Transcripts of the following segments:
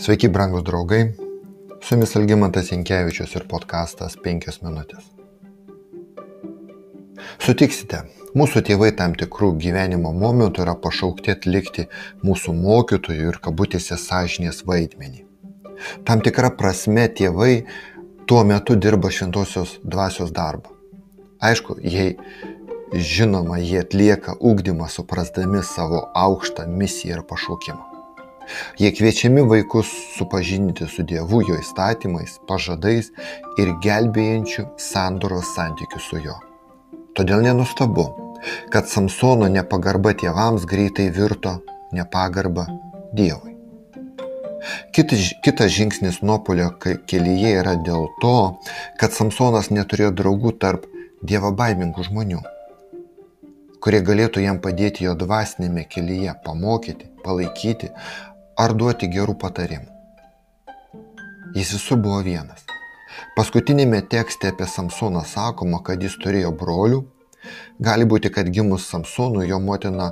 Sveiki, brangūs draugai. Su jumis Algymantas Jankievičius ir podkastas 5 minutės. Sutiksite, mūsų tėvai tam tikrų gyvenimo momentų yra pašaukti atlikti mūsų mokytojų ir kabutėse sąžinės vaidmenį. Tam tikra prasme tėvai tuo metu dirba šventosios dvasios darbą. Aišku, jei žinoma, jie atlieka ugdymą suprasdami savo aukštą misiją ir pašaukimą. Jie kviečiami vaikus supažinti su Dievu, jo įstatymais, pažadais ir gelbėjančių sandoros santykių su juo. Todėl nenustabu, kad Samsono nepagarba tėvams greitai virto nepagarba Dievui. Kitas, kitas žingsnis nuopolio kelyje yra dėl to, kad Samsonas neturėjo draugų tarp Dievo baimingų žmonių, kurie galėtų jam padėti jo dvasinėme kelyje, pamokyti, palaikyti ar duoti gerų patarimų. Jis visur buvo vienas. Paskutinėme tekste apie Samsoną sakoma, kad jis turėjo brolių. Gali būti, kad gimus Samsonui jo motina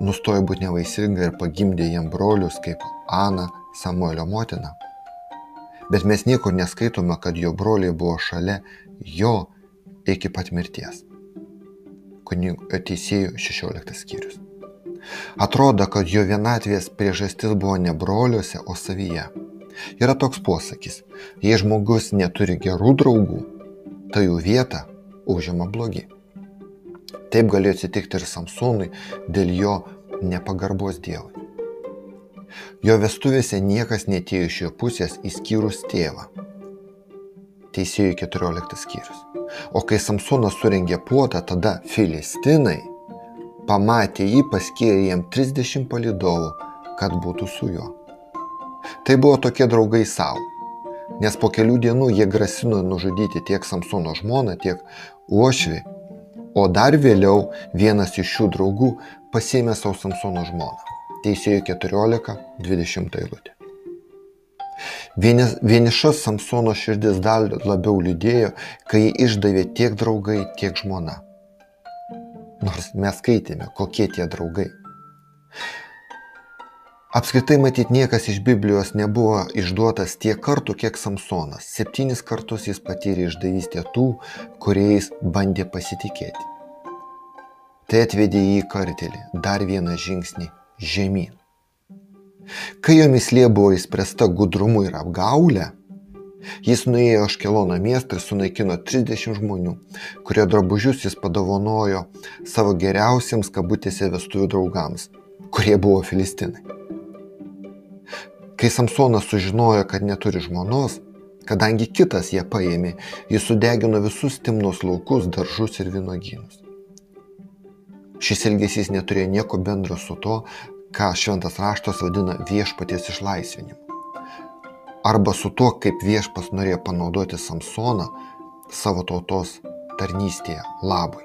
nustojo būti nevaisinga ir pagimdė jam brolius kaip Ana, Samuelio motina. Bet mes niekur neskaitome, kad jo broliai buvo šalia jo iki pat mirties. Kunigo teisėjų 16 skyrius. Atrodo, kad jo vienatvės priežastis buvo ne broliuose, o savyje. Yra toks posakis, jei žmogus neturi gerų draugų, tai jų vietą užima blogi. Taip galėjo atsitikti ir Samsūnui dėl jo nepagarbos Dievui. Jo vestuvėse niekas netėjo iš jo pusės įskyrus tėvą. Teisėjų 14 skyrius. O kai Samsonas surengė puotą, tada Filistinai pamatė jį, paskyrė jam 30 palidovų, kad būtų su juo. Tai buvo tokie draugai savo, nes po kelių dienų jie grasino nužudyti tiek Samsono žmoną, tiek Uošvį, o dar vėliau vienas iš šių draugų pasėmė savo Samsono žmoną. Teisėjų 14-20 eilutė. Vienišas Samsono širdis dar labiau liūdėjo, kai jį išdavė tiek draugai, tiek žmona nors mes skaitėme, kokie tie draugai. Apskritai matyt niekas iš Biblijos nebuvo išduotas tiek kartų, kiek Samsonas. Septynis kartus jis patyrė išdavystę tų, kuriais bandė pasitikėti. Tai atvedė jį į kartelį, dar vieną žingsnį žemyn. Kai jo mislė buvo įspręsta gudrumu ir apgaulė, Jis nuėjo Aškelono miestą ir sunaikino 30 žmonių, kurie drabužius jis padovanojo savo geriausiems kabutėse vestuvių draugams, kurie buvo filistinai. Kai Samsonas sužinojo, kad neturi žmonos, kadangi kitas ją paėmė, jis sudegino visus Timnos laukus, daržus ir vynogynus. Šis elgesys neturėjo nieko bendro su to, ką šventas raštas vadina viešpaties išlaisvinimu arba su tuo, kaip viešpas norėjo panaudoti Samsoną savo tautos tarnystėje labui.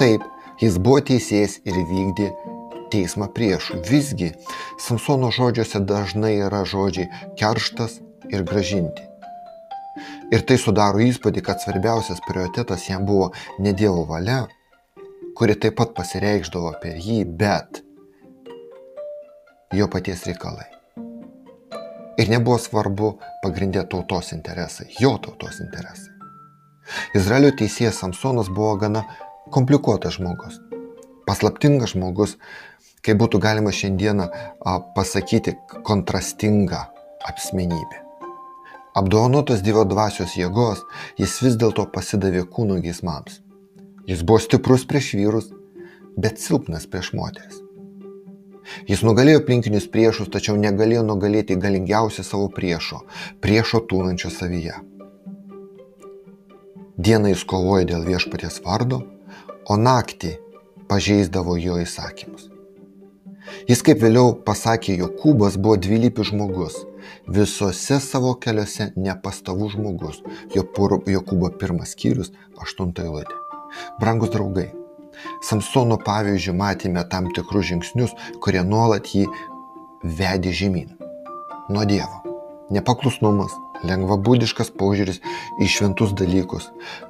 Taip, jis buvo teisėjas ir vykdė teismą priešų. Visgi, Samsono žodžiuose dažnai yra žodžiai kerštas ir gražinti. Ir tai sudaro įspūdį, kad svarbiausias prioritetas jam buvo ne Dievo valia, kuri taip pat pasireikždavo per jį, bet jo paties reikalai. Ir nebuvo svarbu pagrindė tautos interesai, jo tautos interesai. Izraelio teisėjas Samsonas buvo gana komplikuotas žmogus. Paslaptingas žmogus, kaip būtų galima šiandieną pasakyti, kontrastinga apsmenybė. Apdovanotas Dievo dvasios jėgos, jis vis dėlto pasidavė kūno geismams. Jis buvo stiprus prieš vyrus, bet silpnas prieš moteris. Jis nugalėjo aplinkinius priešus, tačiau negalėjo nugalėti galingiausią savo priešo - priešo tūnančio savyje. Dieną jis kovojo dėl viešpaties vardo, o naktį pažeisdavo jo įsakymus. Jis, kaip vėliau pasakė Jokūbas, buvo dvilypis žmogus, visose savo keliuose nepastovus žmogus. Jokūbo pirmas skyrius, aštunta eilutė. Brangus draugai, Samsono pavyzdžių matėme tam tikrus žingsnius, kurie nuolat jį vedė žemyn. Nuo Dievo. Nepaklusnumas, lengvabūdiškas požiūris į šventus dalykus,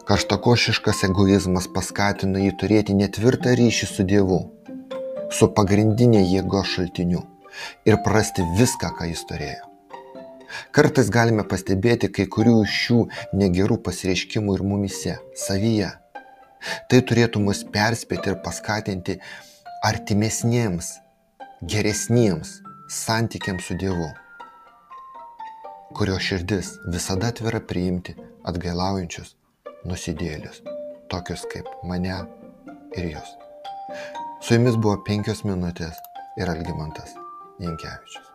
karštakošiškas egoizmas paskatino jį turėti netvirtą ryšį su Dievu, su pagrindinė jėgos šaltiniu ir prasti viską, ką jis turėjo. Kartais galime pastebėti kai kurių šių negerų pasireiškimų ir mumise, savyje. Tai turėtų mus perspėti ir paskatinti artimesniems, geresniems santykiams su Dievu, kurio širdis visada atvira priimti atgailaujančius nusidėlius, tokius kaip mane ir jūs. Su jumis buvo penkios minutės ir Algimantas Jankievičius.